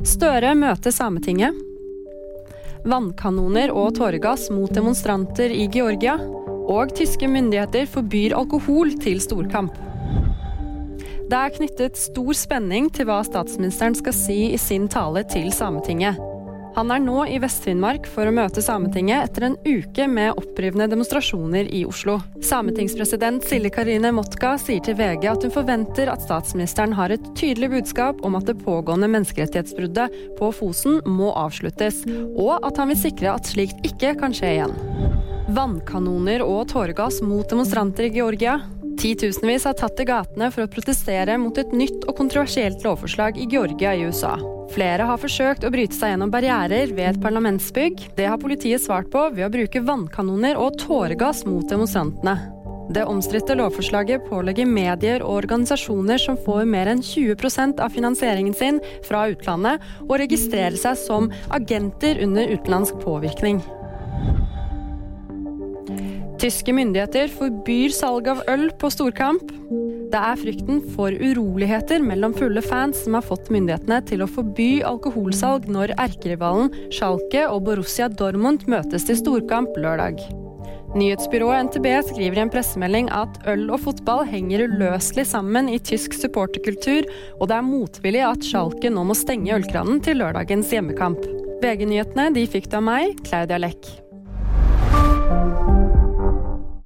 Støre møter Sametinget. Vannkanoner og tåregass mot demonstranter i Georgia. Og tyske myndigheter forbyr alkohol til storkamp. Det er knyttet stor spenning til hva statsministeren skal si i sin tale til Sametinget. Han er nå i Vest-Finnmark for å møte Sametinget etter en uke med opprivende demonstrasjoner i Oslo. Sametingspresident Silje Karine Motka sier til VG at hun forventer at statsministeren har et tydelig budskap om at det pågående menneskerettighetsbruddet på Fosen må avsluttes, og at han vil sikre at slikt ikke kan skje igjen. Vannkanoner og tåregass mot demonstranter i Georgia. Titusenvis har tatt til gatene for å protestere mot et nytt og kontroversielt lovforslag i Georgia i USA. Flere har forsøkt å bryte seg gjennom barrierer ved et parlamentsbygg. Det har politiet svart på ved å bruke vannkanoner og tåregass mot demonstrantene. Det omstridte lovforslaget pålegger medier og organisasjoner som får mer enn 20% av finansieringen sin fra utlandet, å registrere seg som agenter under utenlandsk påvirkning. Tyske myndigheter forbyr salg av øl på storkamp. Det er frykten for uroligheter mellom fulle fans som har fått myndighetene til å forby alkoholsalg når erkerivalen Schalke og Borussia Dortmund møtes til storkamp lørdag. Nyhetsbyrået NTB skriver i en pressemelding at øl og fotball henger uløselig sammen i tysk supporterkultur, og det er motvillig at Schalke nå må stenge ølkranen til lørdagens hjemmekamp. VG-nyhetene de fikk du av meg, Claudia Leck.